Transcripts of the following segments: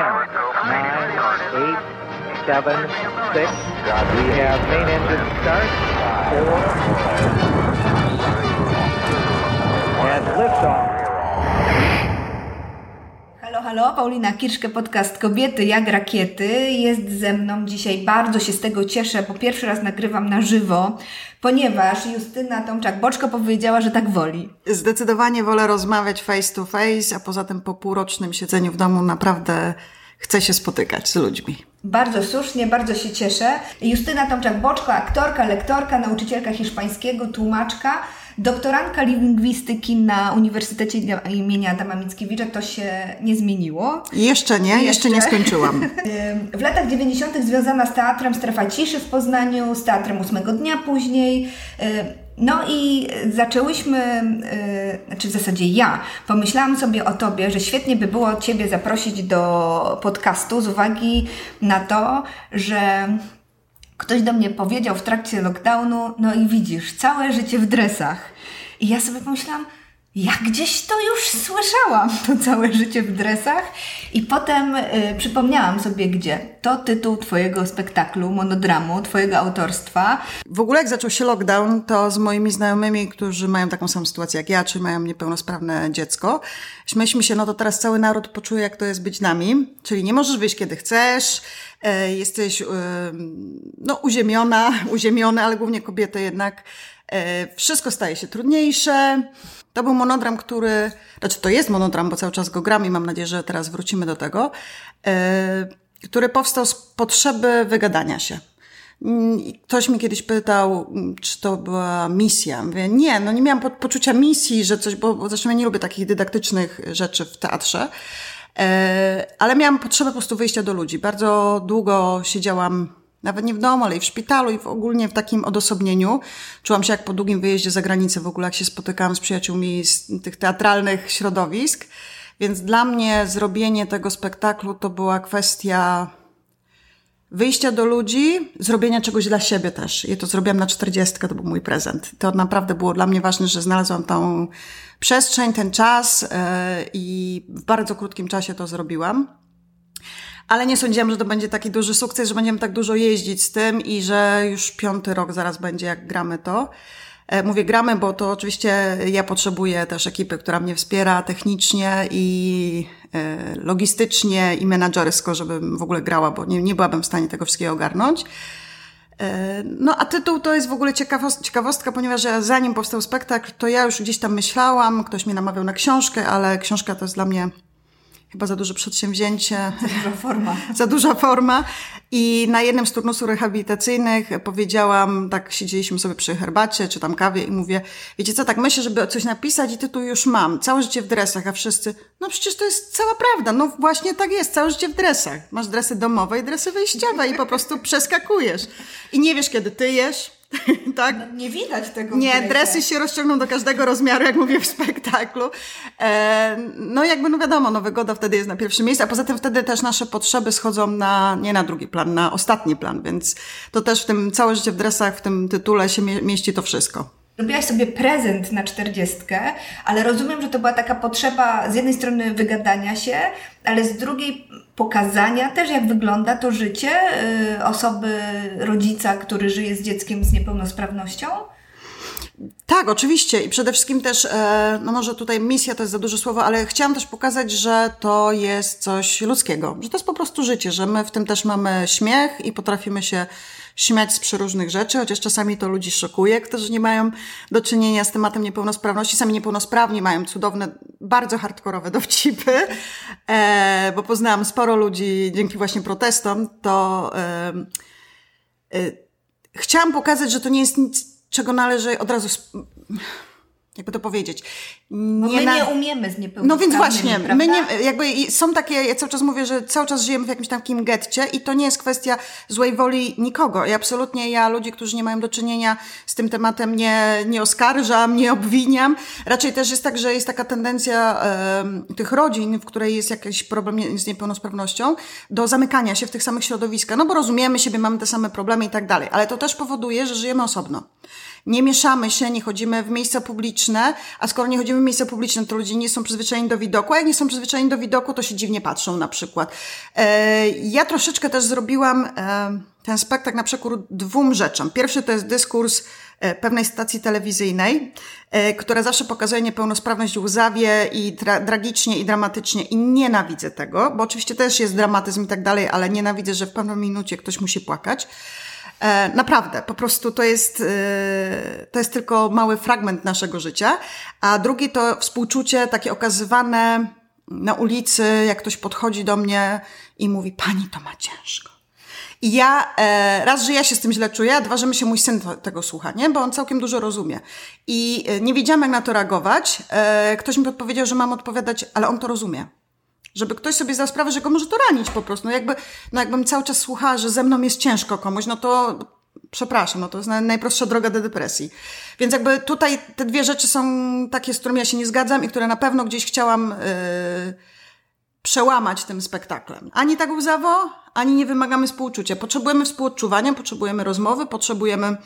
nine, eight, seven, six. We have main engine start. Four. And liftoff. Halo, Paulina Kirszke, podcast Kobiety jak rakiety. Jest ze mną dzisiaj, bardzo się z tego cieszę, bo pierwszy raz nagrywam na żywo, ponieważ Justyna Tomczak-Boczko powiedziała, że tak woli. Zdecydowanie wolę rozmawiać face to face, a poza tym po półrocznym siedzeniu w domu naprawdę chcę się spotykać z ludźmi. Bardzo słusznie, bardzo się cieszę. Justyna Tomczak-Boczko, aktorka, lektorka, nauczycielka hiszpańskiego, tłumaczka, doktorantka lingwistyki na Uniwersytecie imienia Adama Mickiewicza. To się nie zmieniło. Jeszcze nie, jeszcze, jeszcze nie skończyłam. W latach 90. związana z teatrem Strefa Ciszy w Poznaniu, z teatrem ósmego dnia później. No i zaczęłyśmy, yy, znaczy w zasadzie ja, pomyślałam sobie o Tobie, że świetnie by było Ciebie zaprosić do podcastu z uwagi na to, że ktoś do mnie powiedział w trakcie lockdownu, no i widzisz, całe życie w dresach. I ja sobie pomyślałam, ja gdzieś to już słyszałam, to całe życie w dresach. I potem y, przypomniałam sobie, gdzie. To tytuł Twojego spektaklu, monodramu, Twojego autorstwa. W ogóle jak zaczął się lockdown, to z moimi znajomymi, którzy mają taką samą sytuację jak ja, czy mają niepełnosprawne dziecko, śmieliśmy się, no to teraz cały naród poczuje, jak to jest być nami. Czyli nie możesz wyjść, kiedy chcesz, e, jesteś e, no, uziemiona, uziemiony, ale głównie kobiety jednak. E, wszystko staje się trudniejsze. To był monodram, który, znaczy to jest monodram, bo cały czas go gram i mam nadzieję, że teraz wrócimy do tego, e, który powstał z potrzeby wygadania się. Mm, ktoś mi kiedyś pytał, mm, czy to była misja. Mówię, nie, no nie miałam po poczucia misji, że coś, bo, bo zresztą ja nie lubię takich dydaktycznych rzeczy w teatrze, e, ale miałam potrzebę po prostu wyjścia do ludzi. Bardzo długo siedziałam nawet nie w domu, ale i w szpitalu i w ogólnie w takim odosobnieniu. Czułam się jak po długim wyjeździe za granicę, w ogóle jak się spotykałam z przyjaciółmi z tych teatralnych środowisk. Więc dla mnie zrobienie tego spektaklu to była kwestia wyjścia do ludzi, zrobienia czegoś dla siebie też. I to zrobiłam na 40, to był mój prezent. To naprawdę było dla mnie ważne, że znalazłam tą przestrzeń, ten czas yy, i w bardzo krótkim czasie to zrobiłam ale nie sądziłam, że to będzie taki duży sukces, że będziemy tak dużo jeździć z tym i że już piąty rok zaraz będzie, jak gramy to. E, mówię gramy, bo to oczywiście ja potrzebuję też ekipy, która mnie wspiera technicznie i e, logistycznie i menadżersko, żebym w ogóle grała, bo nie, nie byłabym w stanie tego wszystkiego ogarnąć. E, no a tytuł to jest w ogóle ciekawostka, ponieważ ja, zanim powstał spektakl, to ja już gdzieś tam myślałam, ktoś mnie namawiał na książkę, ale książka to jest dla mnie chyba za duże przedsięwzięcie. Za duża forma. za duża forma. I na jednym z turnusów rehabilitacyjnych powiedziałam, tak siedzieliśmy sobie przy herbacie czy tam kawie i mówię, wiecie co, tak myślę, żeby coś napisać i tytuł już mam. Całe życie w dresach, a wszyscy, no przecież to jest cała prawda. No właśnie tak jest, całe życie w dresach. Masz dresy domowe i dresy wyjściowe i po prostu przeskakujesz. I nie wiesz, kiedy ty jesz, tak? No, nie widać tego. Nie, dresy się rozciągną do każdego rozmiaru, jak mówię w spektaklu. E, no jakby, no wiadomo, no wygoda wtedy jest na pierwszym miejscu, a poza tym wtedy też nasze potrzeby schodzą na, nie na drugi plan, na ostatni plan, więc to też w tym całe życie w dresach, w tym tytule się mieści to wszystko. Robiłaś sobie prezent na czterdziestkę, ale rozumiem, że to była taka potrzeba z jednej strony wygadania się, ale z drugiej pokazania też, jak wygląda to życie y, osoby, rodzica, który żyje z dzieckiem z niepełnosprawnością. Tak, oczywiście. I przede wszystkim też, e, no może tutaj misja to jest za duże słowo, ale chciałam też pokazać, że to jest coś ludzkiego, że to jest po prostu życie, że my w tym też mamy śmiech i potrafimy się śmiać z przeróżnych rzeczy, chociaż czasami to ludzi szokuje, którzy nie mają do czynienia z tematem niepełnosprawności. Sami niepełnosprawni mają cudowne, bardzo hardkorowe dowcipy, e, bo poznałam sporo ludzi dzięki właśnie protestom, to e, e, chciałam pokazać, że to nie jest nic, czego należy od razu jakby to powiedzieć. Nie my na... nie umiemy z No więc właśnie, prawda? my nie, jakby są takie, ja cały czas mówię, że cały czas żyjemy w jakimś takim getcie i to nie jest kwestia złej woli nikogo. I absolutnie ja ludzi, którzy nie mają do czynienia z tym tematem nie, nie oskarżam, nie obwiniam. Raczej też jest tak, że jest taka tendencja tych rodzin, w której jest jakiś problem z niepełnosprawnością, do zamykania się w tych samych środowiskach. No bo rozumiemy siebie, mamy te same problemy i tak dalej. Ale to też powoduje, że żyjemy osobno. Nie mieszamy się, nie chodzimy w miejsca publiczne, a skoro nie chodzimy w miejsca publiczne, to ludzie nie są przyzwyczajeni do widoku, a jak nie są przyzwyczajeni do widoku, to się dziwnie patrzą na przykład. E, ja troszeczkę też zrobiłam e, ten spektakl na przekór dwóm rzeczom. Pierwszy to jest dyskurs e, pewnej stacji telewizyjnej, która zawsze pokazuje niepełnosprawność łzawie i tra tragicznie i dramatycznie i nienawidzę tego, bo oczywiście też jest dramatyzm i tak dalej, ale nienawidzę, że w pewnej minucie ktoś musi płakać. E, naprawdę, po prostu to jest, to jest tylko mały fragment naszego życia. A drugi to współczucie takie okazywane na ulicy, jak ktoś podchodzi do mnie i mówi, pani to ma ciężko. I ja, e, raz, że ja się z tym źle czuję, a dwa, że mi się mój syn tego słucha, nie? Bo on całkiem dużo rozumie. I e, nie wiedziałam, jak na to reagować. E, ktoś mi podpowiedział, że mam odpowiadać, ale on to rozumie. Żeby ktoś sobie zdał sprawę, że go może to ranić po prostu. No jakby, no jakbym cały czas słuchała, że ze mną jest ciężko komuś, no to przepraszam, no to jest najprostsza droga do depresji. Więc jakby tutaj te dwie rzeczy są takie, z którymi ja się nie zgadzam i które na pewno gdzieś chciałam yy, przełamać tym spektaklem. Ani tak łzawo, ani nie wymagamy współczucia. Potrzebujemy współodczuwania, potrzebujemy rozmowy, potrzebujemy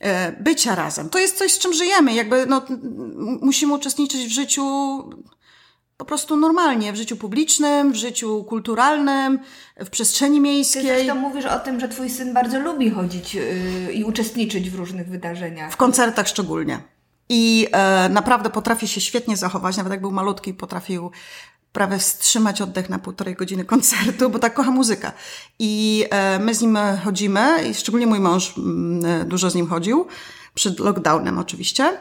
e, bycia razem. To jest coś, z czym żyjemy. Jakby no, musimy uczestniczyć w życiu po prostu normalnie, w życiu publicznym, w życiu kulturalnym, w przestrzeni miejskiej. Ty zresztą mówisz o tym, że twój syn bardzo lubi chodzić yy, i uczestniczyć w różnych wydarzeniach. W koncertach szczególnie. I e, naprawdę potrafi się świetnie zachować, nawet jak był malutki, potrafił prawie wstrzymać oddech na półtorej godziny koncertu, bo tak kocha muzyka. I e, my z nim chodzimy, i szczególnie mój mąż mm, e, dużo z nim chodził, przed lockdownem oczywiście.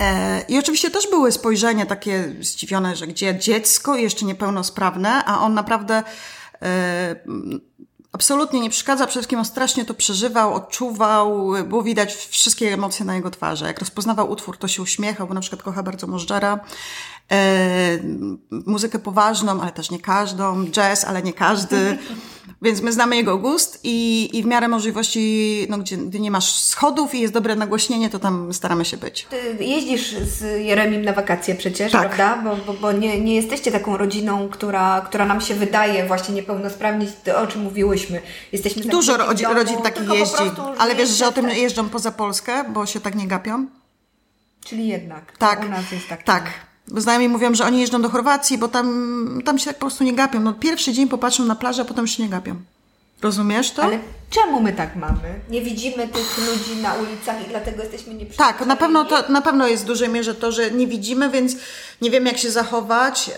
E, I oczywiście też były spojrzenia takie zdziwione, że gdzie dziecko jeszcze niepełnosprawne, a on naprawdę absolutnie nie przeszkadza. Przede wszystkim on strasznie to przeżywał, odczuwał, było widać wszystkie emocje na jego twarzy. Jak rozpoznawał utwór, to się uśmiechał, bo na przykład kocha bardzo Możdżera e, muzykę poważną, ale też nie każdą, jazz, ale nie każdy. Więc my znamy jego gust i, i w miarę możliwości, no, gdzie, gdzie nie masz schodów i jest dobre nagłośnienie, to tam staramy się być. Ty jeździsz z Jeremim na wakacje przecież, tak. prawda? Bo, bo, bo nie, nie jesteście taką rodziną, która, która nam się wydaje właśnie niepełnosprawni, o czym mówiłyśmy. Jesteśmy Dużo rodzin, rodzin takich jeździ, ale wiesz, że o tym jeżdżą poza Polskę, bo się tak nie gapią? Czyli jednak. Tak, u nas jest tak. Tak. Znajomi mówią, że oni jeżdżą do Chorwacji, bo tam, tam się tak po prostu nie gapią. No, pierwszy dzień popatrzą na plażę, a potem się nie gapią. Rozumiesz to? Ale czemu my tak mamy? Nie widzimy tych ludzi na ulicach i dlatego jesteśmy nieprzyjemni. Tak, na pewno, to, na pewno jest w dużej mierze to, że nie widzimy, więc nie wiemy jak się zachować.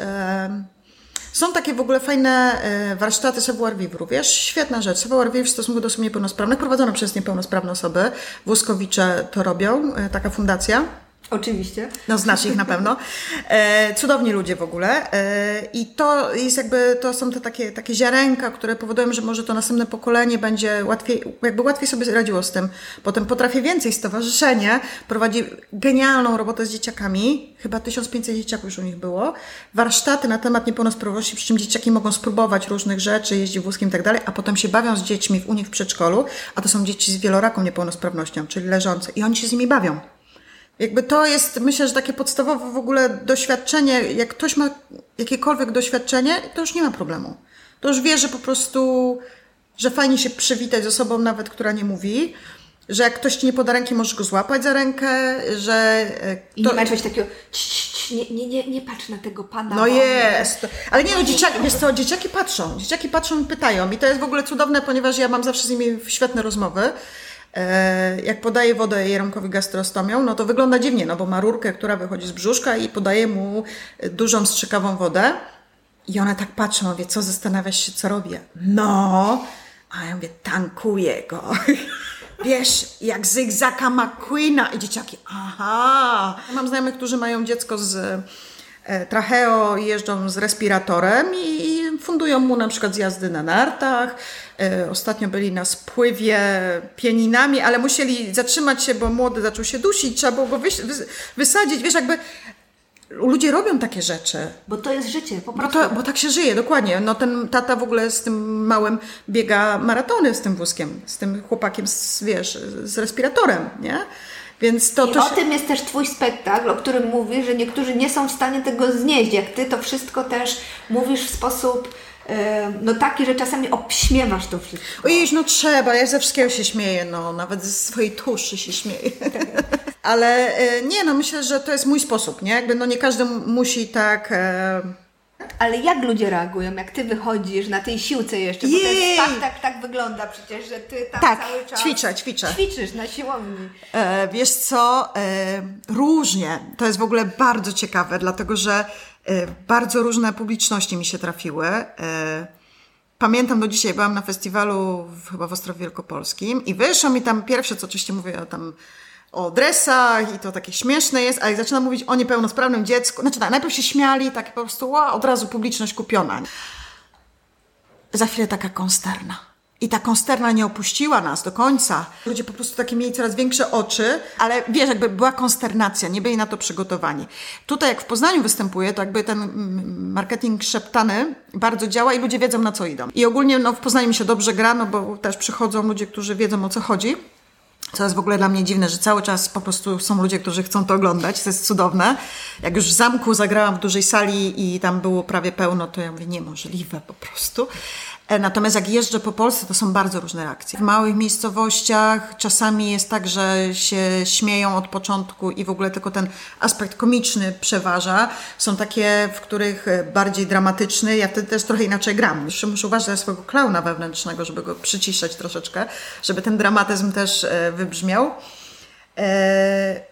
Są takie w ogóle fajne e, warsztaty savoir vivre, wiesz? Świetna rzecz. Savoir vivre w stosunku do osób niepełnosprawnych, prowadzone przez niepełnosprawne osoby. Włoskowicze to robią, e, taka fundacja. Oczywiście. No, znasz ich na pewno. E, cudowni ludzie w ogóle. E, I to jest jakby, to są te takie, takie ziarenka, które powodują, że może to następne pokolenie będzie łatwiej, jakby łatwiej sobie radziło z tym. Potem potrafię więcej. Stowarzyszenie prowadzi genialną robotę z dzieciakami. Chyba 1500 dzieciaków już u nich było. Warsztaty na temat niepełnosprawności, przy czym dzieciaki mogą spróbować różnych rzeczy, jeździć wózkiem i tak dalej, a potem się bawią z dziećmi u nich w przedszkolu, a to są dzieci z wieloraką niepełnosprawnością, czyli leżące. I oni się z nimi bawią. Jakby to jest, myślę, że takie podstawowe w ogóle doświadczenie. Jak ktoś ma jakiekolwiek doświadczenie, to już nie ma problemu. To już wie, że po prostu, że fajnie się przywitać z osobą nawet, która nie mówi, że jak ktoś ci nie poda ręki, możesz go złapać za rękę, że... E, to... I nie masz takiego, nie, nie, nie, nie patrz na tego pana. No jest. Ale nie, no dzieciaki, wiesz co, dzieciaki patrzą. Dzieciaki patrzą i pytają. I to jest w ogóle cudowne, ponieważ ja mam zawsze z nimi świetne rozmowy. E, jak podaje wodę Jeromkowi gastrostomią, no to wygląda dziwnie, no bo ma rurkę, która wychodzi z brzuszka i podaje mu dużą strzykawą wodę. I one tak patrzą, mówię, co zastanawiasz się, co robię? No, a ja mówię, tankuję go. Wiesz, jak zygzaka McQueena i dzieciaki, aha. Mam znajomych, którzy mają dziecko z e, tracheo i jeżdżą z respiratorem i fundują mu na przykład zjazdy na nartach, E, ostatnio byli na spływie pieninami, ale musieli zatrzymać się, bo młody zaczął się dusić, trzeba było go wysadzić. Wiesz, jakby ludzie robią takie rzeczy. Bo to jest życie, po prostu. Bo, to, bo tak się żyje, dokładnie. No ten tata w ogóle z tym małym biega maratony z tym wózkiem, z tym chłopakiem, z, wiesz, z respiratorem, nie? Więc to, I to o tym jest też Twój spektakl, o którym mówisz, że niektórzy nie są w stanie tego znieść. Jak Ty to wszystko też mówisz w sposób no takie, że czasami obśmiewasz to wszystko. Ojej, no trzeba, ja ze wszystkiego się śmieję, no nawet ze swojej tuszy się śmieję. Ale e, nie, no myślę, że to jest mój sposób, nie? Jakby no nie każdy musi tak... E... Ale jak ludzie reagują, jak ty wychodzisz na tej siłce jeszcze? Bo to jest tak, tak, tak wygląda przecież, że ty tam tak, cały czas ćwiczę, ćwiczę. ćwiczysz na siłowni. E, wiesz co, e, różnie. To jest w ogóle bardzo ciekawe, dlatego że e, bardzo różne publiczności mi się trafiły. E, pamiętam do dzisiaj, byłam na festiwalu w, chyba w Ostrowie Wielkopolskim i wyszło mi tam pierwsze, co oczywiście mówię o tam o dresach i to takie śmieszne jest, a jak zaczynam mówić o niepełnosprawnym dziecku, znaczy tak, najpierw się śmiali, tak po prostu wow, od razu publiczność kupiona. Za chwilę taka konsterna. I ta konsterna nie opuściła nas do końca. Ludzie po prostu takie mieli coraz większe oczy, ale wiesz, jakby była konsternacja, nie byli na to przygotowani. Tutaj jak w Poznaniu występuje, to jakby ten marketing szeptany bardzo działa i ludzie wiedzą na co idą. I ogólnie no, w Poznaniu mi się dobrze gra, no bo też przychodzą ludzie, którzy wiedzą o co chodzi. Co jest w ogóle dla mnie dziwne, że cały czas po prostu są ludzie, którzy chcą to oglądać. To jest cudowne. Jak już w zamku zagrałam w dużej sali i tam było prawie pełno, to ja mówię, niemożliwe po prostu. E, natomiast jak jeżdżę po Polsce, to są bardzo różne reakcje. W małych miejscowościach czasami jest tak, że się śmieją od początku i w ogóle tylko ten aspekt komiczny przeważa. Są takie, w których e, bardziej dramatyczny. Ja wtedy też trochę inaczej gram. Jeszcze muszę uważać na swojego klauna wewnętrznego, żeby go przyciszać troszeczkę, żeby ten dramatyzm też e, wybrzmiał.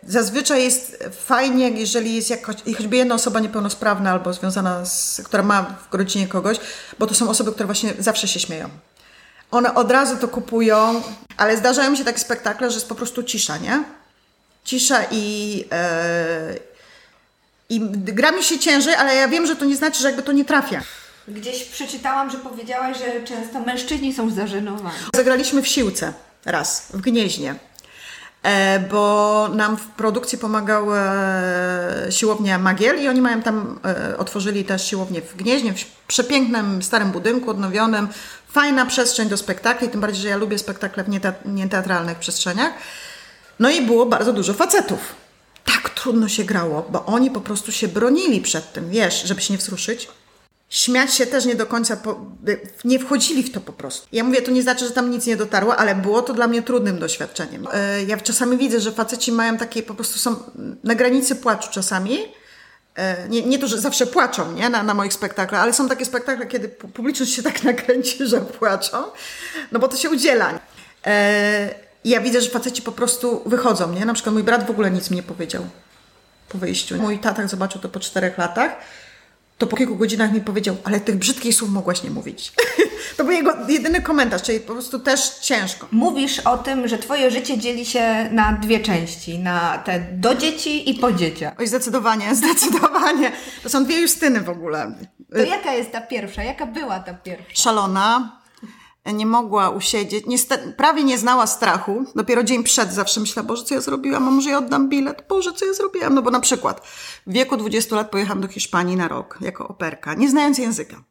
Zazwyczaj jest fajnie, jeżeli jest jakoś, choćby jedna osoba niepełnosprawna albo związana z, która ma w rodzinie kogoś, bo to są osoby, które właśnie zawsze się śmieją. One od razu to kupują, ale zdarzają mi się takie spektakle, że jest po prostu cisza, nie? Cisza i, e, i gra mi się ciężej, ale ja wiem, że to nie znaczy, że jakby to nie trafia. Gdzieś przeczytałam, że powiedziałaś, że często mężczyźni są zażenowani. Zagraliśmy w Siłce raz, w Gnieźnie. E, bo nam w produkcji pomagała e, siłownia Magiel i oni mają tam, e, otworzyli też siłownię w Gnieźnie, w przepięknym, starym budynku, odnowionym. Fajna przestrzeń do spektakli, tym bardziej, że ja lubię spektakle w nieteatralnych przestrzeniach. No i było bardzo dużo facetów. Tak trudno się grało, bo oni po prostu się bronili przed tym, wiesz, żeby się nie wzruszyć śmiać się też nie do końca, po, nie wchodzili w to po prostu. Ja mówię, to nie znaczy, że tam nic nie dotarło, ale było to dla mnie trudnym doświadczeniem. E, ja czasami widzę, że faceci mają takie, po prostu są na granicy płaczu czasami. E, nie, nie to, że zawsze płaczą nie? Na, na moich spektaklach, ale są takie spektakle, kiedy publiczność się tak nakręci, że płaczą, no bo to się udziela. E, ja widzę, że faceci po prostu wychodzą, nie? Na przykład mój brat w ogóle nic mi nie powiedział po wyjściu. Mój tata zobaczył to po czterech latach to po kilku godzinach mi powiedział, ale tych brzydkich słów mogłaś nie mówić. to był jego jedyny komentarz, czyli po prostu też ciężko. Mówisz o tym, że twoje życie dzieli się na dwie części, na te do dzieci i po dzieciach. Oj, zdecydowanie, zdecydowanie. To są dwie Justyny w ogóle. To jaka jest ta pierwsza? Jaka była ta pierwsza? Szalona, nie mogła usiedzieć, Niestety, prawie nie znała strachu. Dopiero dzień przed zawsze myślała, Boże, co ja zrobiłam, a może ja oddam bilet? Boże, co ja zrobiłam? No bo na przykład w wieku 20 lat pojechałam do Hiszpanii na rok jako operka, nie znając języka.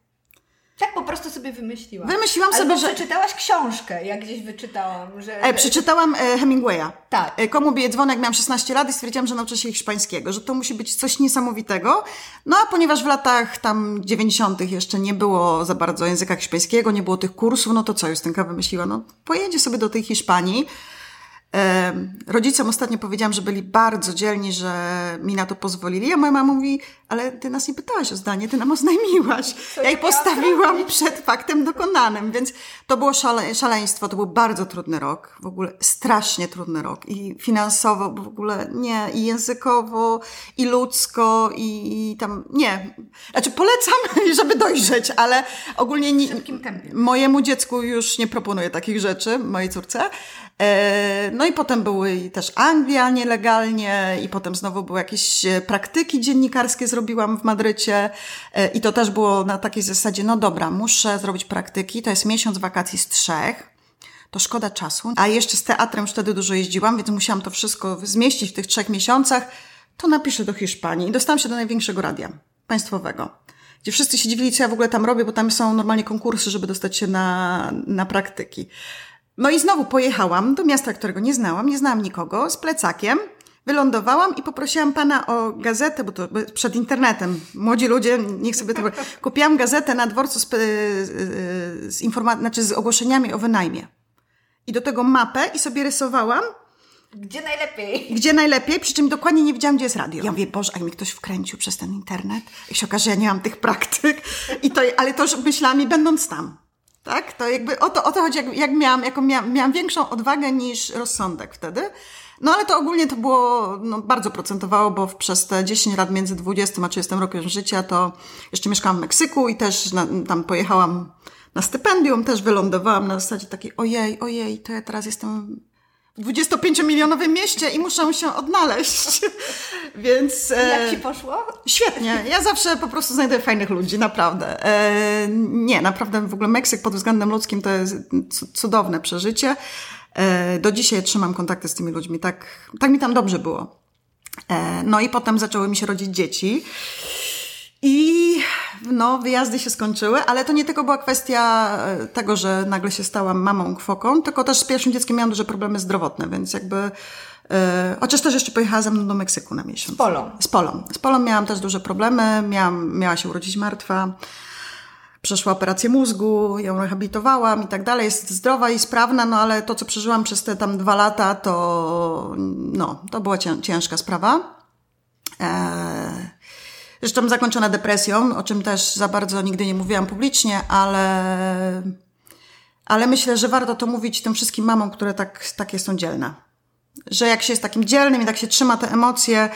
Tak po prostu sobie wymyśliłam. Wymyśliłam Albo sobie, że... przeczytałaś książkę, jak gdzieś wyczytałam, że... E, przeczytałam e, Hemingwaya. Tak. E, Komu bije dzwonek, miałam 16 lat i stwierdziłam, że nauczę się hiszpańskiego, że to musi być coś niesamowitego. No a ponieważ w latach tam 90. jeszcze nie było za bardzo języka hiszpańskiego, nie było tych kursów, no to co Justynka wymyśliła? No pojedzie sobie do tej Hiszpanii, Rodzicom ostatnio powiedziałam, że byli bardzo dzielni, że mi na to pozwolili. A moja mama mówi, ale ty nas nie pytałaś o zdanie, ty nam oznajmiłaś. Co ja ich postawiłam przed faktem dokonanym, więc to było szale, szaleństwo. To był bardzo trudny rok, w ogóle strasznie trudny rok. I finansowo, w ogóle nie, i językowo, i ludzko, i, i tam nie. Znaczy polecam, żeby dojrzeć, ale ogólnie nie, mojemu dziecku już nie proponuję takich rzeczy, mojej córce. E, no i potem były też Anglia nielegalnie i potem znowu były jakieś e, praktyki dziennikarskie zrobiłam w Madrycie e, i to też było na takiej zasadzie, no dobra, muszę zrobić praktyki, to jest miesiąc wakacji z trzech, to szkoda czasu. A jeszcze z teatrem wtedy dużo jeździłam, więc musiałam to wszystko zmieścić w tych trzech miesiącach. To napiszę do Hiszpanii i dostałam się do największego radia państwowego gdzie wszyscy się dziwili, co ja w ogóle tam robię, bo tam są normalnie konkursy, żeby dostać się na, na praktyki. No i znowu pojechałam do miasta, którego nie znałam, nie znałam nikogo, z plecakiem. Wylądowałam i poprosiłam pana o gazetę, bo to przed internetem. Młodzi ludzie, niech sobie to. Kupiłam gazetę na dworcu z, z, informa- znaczy z ogłoszeniami o wynajmie. I do tego mapę i sobie rysowałam. Gdzie najlepiej? Gdzie najlepiej, przy czym dokładnie nie wiedziałam, gdzie jest radio. Ja mówię, Boże, jak mi ktoś wkręcił przez ten internet i się okaże, że ja nie mam tych praktyk. I to, ale to już myślałam i będąc tam. Tak? To jakby o to, o to chodzi, jak, jak miałam, jaką miałam, miałam większą odwagę niż rozsądek wtedy. No ale to ogólnie to było, no, bardzo procentowało, bo przez te 10 lat między 20 a 30 rokiem życia to jeszcze mieszkałam w Meksyku i też na, tam pojechałam na stypendium, też wylądowałam na zasadzie takiej ojej, ojej, to ja teraz jestem 25-milionowym mieście i muszę się odnaleźć. Więc. Jak ci poszło? Świetnie. Ja zawsze po prostu znajduję fajnych ludzi, naprawdę. E, nie, naprawdę w ogóle Meksyk pod względem ludzkim to jest cudowne przeżycie. E, do dzisiaj trzymam kontakty z tymi ludźmi. Tak, tak mi tam dobrze było. E, no i potem zaczęły mi się rodzić dzieci. I no, wyjazdy się skończyły, ale to nie tylko była kwestia e, tego, że nagle się stałam mamą kwoką, tylko też z pierwszym dzieckiem miałam duże problemy zdrowotne, więc jakby. Yy, chociaż też jeszcze pojechała ze mną do Meksyku na miesiąc. Z Polą. Z Polą. Z Polą miałam też duże problemy, miałam, miała się urodzić martwa przeszła operację mózgu, ją rehabilitowałam i tak dalej, jest zdrowa i sprawna, no ale to, co przeżyłam przez te tam dwa lata, to, no, to była ciężka sprawa. Eee, zresztą zakończona depresją, o czym też za bardzo nigdy nie mówiłam publicznie, ale, ale myślę, że warto to mówić tym wszystkim mamom, które tak, takie są dzielne. Że jak się jest takim dzielnym i tak się trzyma te emocje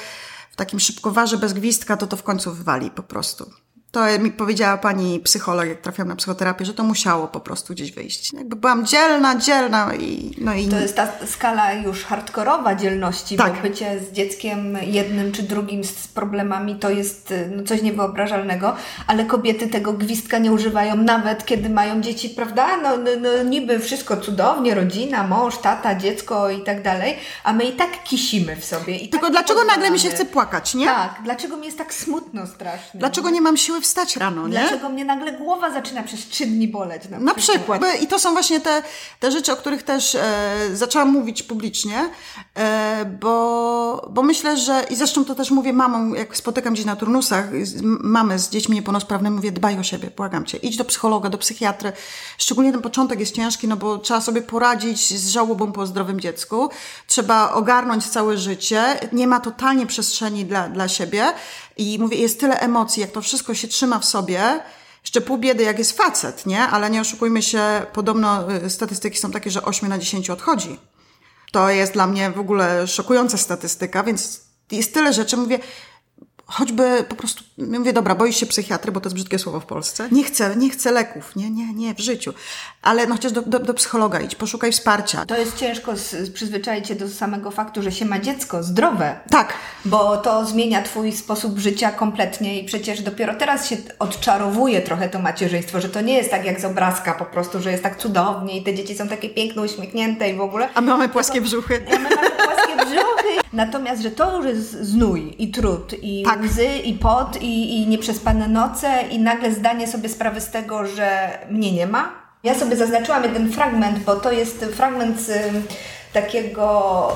w takim szybkowarze bez gwizdka, to to w końcu wywali po prostu. To mi powiedziała pani psycholog, jak trafiłam na psychoterapię, że to musiało po prostu gdzieś wyjść. Jakby byłam dzielna, dzielna i... No i... To jest ta skala już hardkorowa dzielności, tak. bo bycie z dzieckiem jednym czy drugim z problemami to jest no, coś niewyobrażalnego, ale kobiety tego gwizdka nie używają nawet kiedy mają dzieci, prawda? No, no, no niby wszystko cudownie, rodzina, mąż, tata, dziecko i tak dalej, a my i tak kisimy w sobie. I Tylko tak dlaczego nagle mi się chce płakać, nie? Tak, dlaczego mi jest tak smutno strasznie? Dlaczego nie mam siły wstać rano, nie? Dlaczego mnie nagle głowa zaczyna przez trzy dni boleć? Na, na przykład. przykład. I to są właśnie te, te rzeczy, o których też e, zaczęłam mówić publicznie, e, bo, bo myślę, że i zresztą to też mówię mamom, jak spotykam gdzieś na turnusach, mamy z dziećmi niepełnosprawnymi, mówię dbaj o siebie, błagam Cię, idź do psychologa, do psychiatry. Szczególnie ten początek jest ciężki, no bo trzeba sobie poradzić z żałobą po zdrowym dziecku, trzeba ogarnąć całe życie, nie ma totalnie przestrzeni dla, dla siebie, i mówię, jest tyle emocji, jak to wszystko się trzyma w sobie, jeszcze pół biedy, jak jest facet, nie? Ale nie oszukujmy się, podobno y, statystyki są takie, że 8 na 10 odchodzi. To jest dla mnie w ogóle szokująca statystyka, więc jest tyle rzeczy. Mówię, choćby po prostu, mówię, dobra, boisz się psychiatry, bo to jest brzydkie słowo w Polsce. Nie chcę, nie chcę leków, nie, nie, nie, w życiu. Ale no chociaż do, do, do psychologa idź, poszukaj wsparcia. To jest ciężko z, przyzwyczaić się do samego faktu, że się ma dziecko zdrowe. Tak. Bo to zmienia twój sposób życia kompletnie i przecież dopiero teraz się odczarowuje trochę to macierzyństwo, że to nie jest tak jak z obrazka po prostu, że jest tak cudownie i te dzieci są takie piękne, uśmiechnięte i w ogóle. A my mamy płaskie brzuchy. A my mamy płaskie brzuchy. Natomiast, że to już jest znój i trud i tak. łzy i pot i, i nieprzespane noce i nagle zdanie sobie sprawy z tego, że mnie nie ma. Ja sobie zaznaczyłam jeden fragment, bo to jest fragment z takiego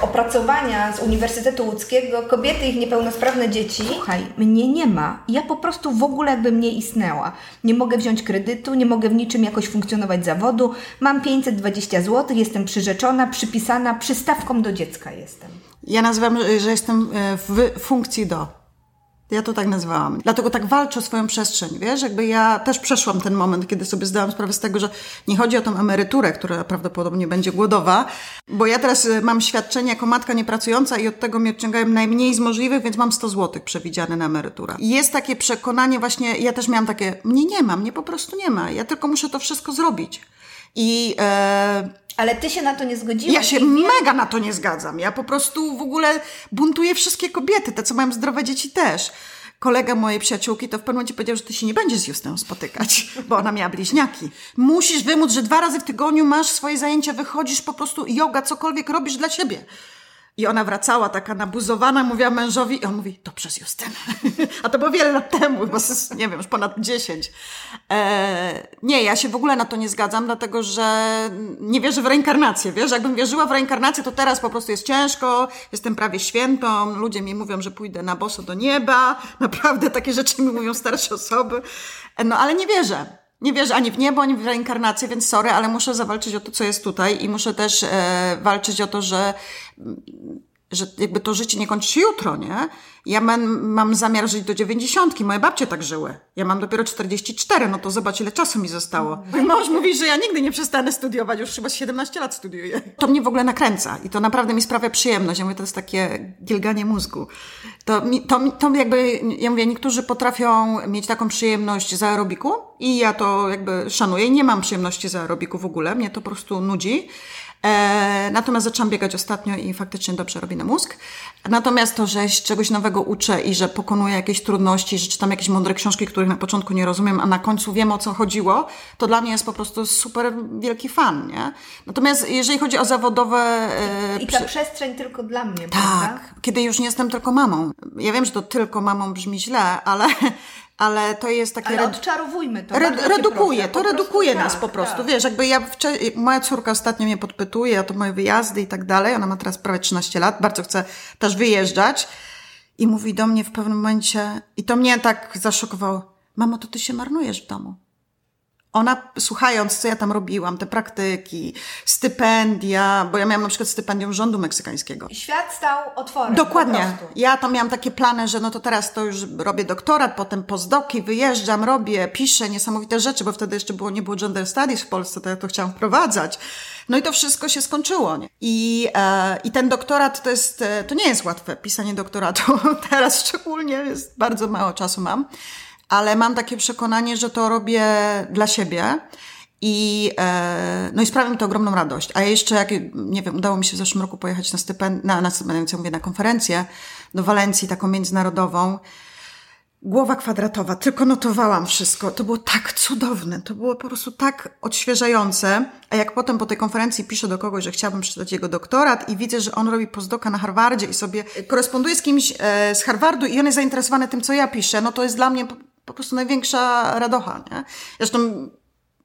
opracowania z Uniwersytetu Łódzkiego kobiety i ich niepełnosprawne dzieci. Słuchaj, mnie nie ma. Ja po prostu w ogóle jakbym nie istniała. Nie mogę wziąć kredytu, nie mogę w niczym jakoś funkcjonować zawodu. Mam 520 zł, jestem przyrzeczona, przypisana, przystawką do dziecka jestem. Ja nazywam, że jestem e, w funkcji do. Ja to tak nazwałam. Dlatego tak walczę o swoją przestrzeń, wiesz? Jakby ja też przeszłam ten moment, kiedy sobie zdałam sprawę z tego, że nie chodzi o tą emeryturę, która prawdopodobnie będzie głodowa, bo ja teraz y, mam świadczenie jako matka niepracująca i od tego mi odciągają najmniej z możliwych, więc mam 100 zł przewidziane na emeryturę. I jest takie przekonanie właśnie, ja też miałam takie, mnie nie ma, mnie po prostu nie ma, ja tylko muszę to wszystko zrobić. I... E, ale ty się na to nie zgodziłaś. Ja się mega na to nie zgadzam. Ja po prostu w ogóle buntuję wszystkie kobiety, te co mają zdrowe dzieci też. Kolega mojej przyjaciółki to w pewnym momencie powiedział, że ty się nie będziesz z Justą spotykać, bo ona miała bliźniaki. Musisz wymóc, że dwa razy w tygodniu masz swoje zajęcia, wychodzisz po prostu yoga, cokolwiek robisz dla siebie. I ona wracała taka nabuzowana, mówiła mężowi i on mówi, to przez Justynę. A to było wiele lat temu, bo nie wiem, już ponad 10. E, nie, ja się w ogóle na to nie zgadzam, dlatego że nie wierzę w reinkarnację, wiesz? Jakbym wierzyła w reinkarnację, to teraz po prostu jest ciężko, jestem prawie świętą, ludzie mi mówią, że pójdę na boso do nieba, naprawdę takie rzeczy mi mówią starsze osoby. E, no ale nie wierzę. Nie wierzę ani w niebo, ani w reinkarnację, więc sorry, ale muszę zawalczyć o to, co jest tutaj i muszę też e, walczyć o to, że że jakby to życie nie kończy się jutro, nie? Ja mam, mam zamiar żyć do dziewięćdziesiątki, moje babcie tak żyły. Ja mam dopiero 44, no to zobacz ile czasu mi zostało. Mój mąż mówi, że ja nigdy nie przestanę studiować, już chyba 17 lat studiuję. To mnie w ogóle nakręca i to naprawdę mi sprawia przyjemność. Ja mówię, to jest takie gilganie mózgu. To, to, to jakby, ja mówię, niektórzy potrafią mieć taką przyjemność z aerobiku i ja to jakby szanuję. Nie mam przyjemności z aerobiku w ogóle, mnie to po prostu nudzi. E, natomiast zaczęłam biegać ostatnio i faktycznie dobrze robi na mózg. Natomiast to, że się czegoś nowego uczę i że pokonuję jakieś trudności, że czytam jakieś mądre książki, których na początku nie rozumiem, a na końcu wiem o co chodziło, to dla mnie jest po prostu super wielki fan, nie? Natomiast jeżeli chodzi o zawodowe... E, I ta przy... przestrzeń tylko dla mnie, Tak, prawda? kiedy już nie jestem tylko mamą. Ja wiem, że to tylko mamą brzmi źle, ale ale to jest takie... Ale odczarowujmy to. Red, redukuje, to redukuje nas tak, po prostu. Tak. Wiesz, jakby ja, moja córka ostatnio mnie podpytuje o to moje wyjazdy i tak dalej. Ona ma teraz prawie 13 lat, bardzo chce też wyjeżdżać. I mówi do mnie w pewnym momencie, i to mnie tak zaszokowało, mamo, to ty się marnujesz w domu. Ona, słuchając, co ja tam robiłam, te praktyki, stypendia, bo ja miałam na przykład stypendium rządu meksykańskiego. Świat stał otworem. Dokładnie. Ja tam miałam takie plany, że no to teraz to już robię doktorat, potem postdoki, wyjeżdżam, robię, piszę niesamowite rzeczy, bo wtedy jeszcze było, nie było gender studies w Polsce, to ja to chciałam wprowadzać. No i to wszystko się skończyło. Nie? I, e, I ten doktorat to jest, e, to nie jest łatwe, pisanie doktoratu. teraz szczególnie jest, bardzo mało czasu mam ale mam takie przekonanie, że to robię dla siebie. I, e, no i sprawia mi to ogromną radość. A jeszcze, jak, nie wiem, udało mi się w zeszłym roku pojechać na stypendium, na, na, stypendium, na konferencję do Walencji, taką międzynarodową. Głowa kwadratowa, tylko notowałam wszystko. To było tak cudowne, to było po prostu tak odświeżające. A jak potem po tej konferencji piszę do kogoś, że chciałabym przeczytać jego doktorat i widzę, że on robi postdoka na Harvardzie i sobie koresponduje z kimś e, z Harvardu i on jest zainteresowany tym, co ja piszę, no to jest dla mnie po prostu największa radocha, nie? Zresztą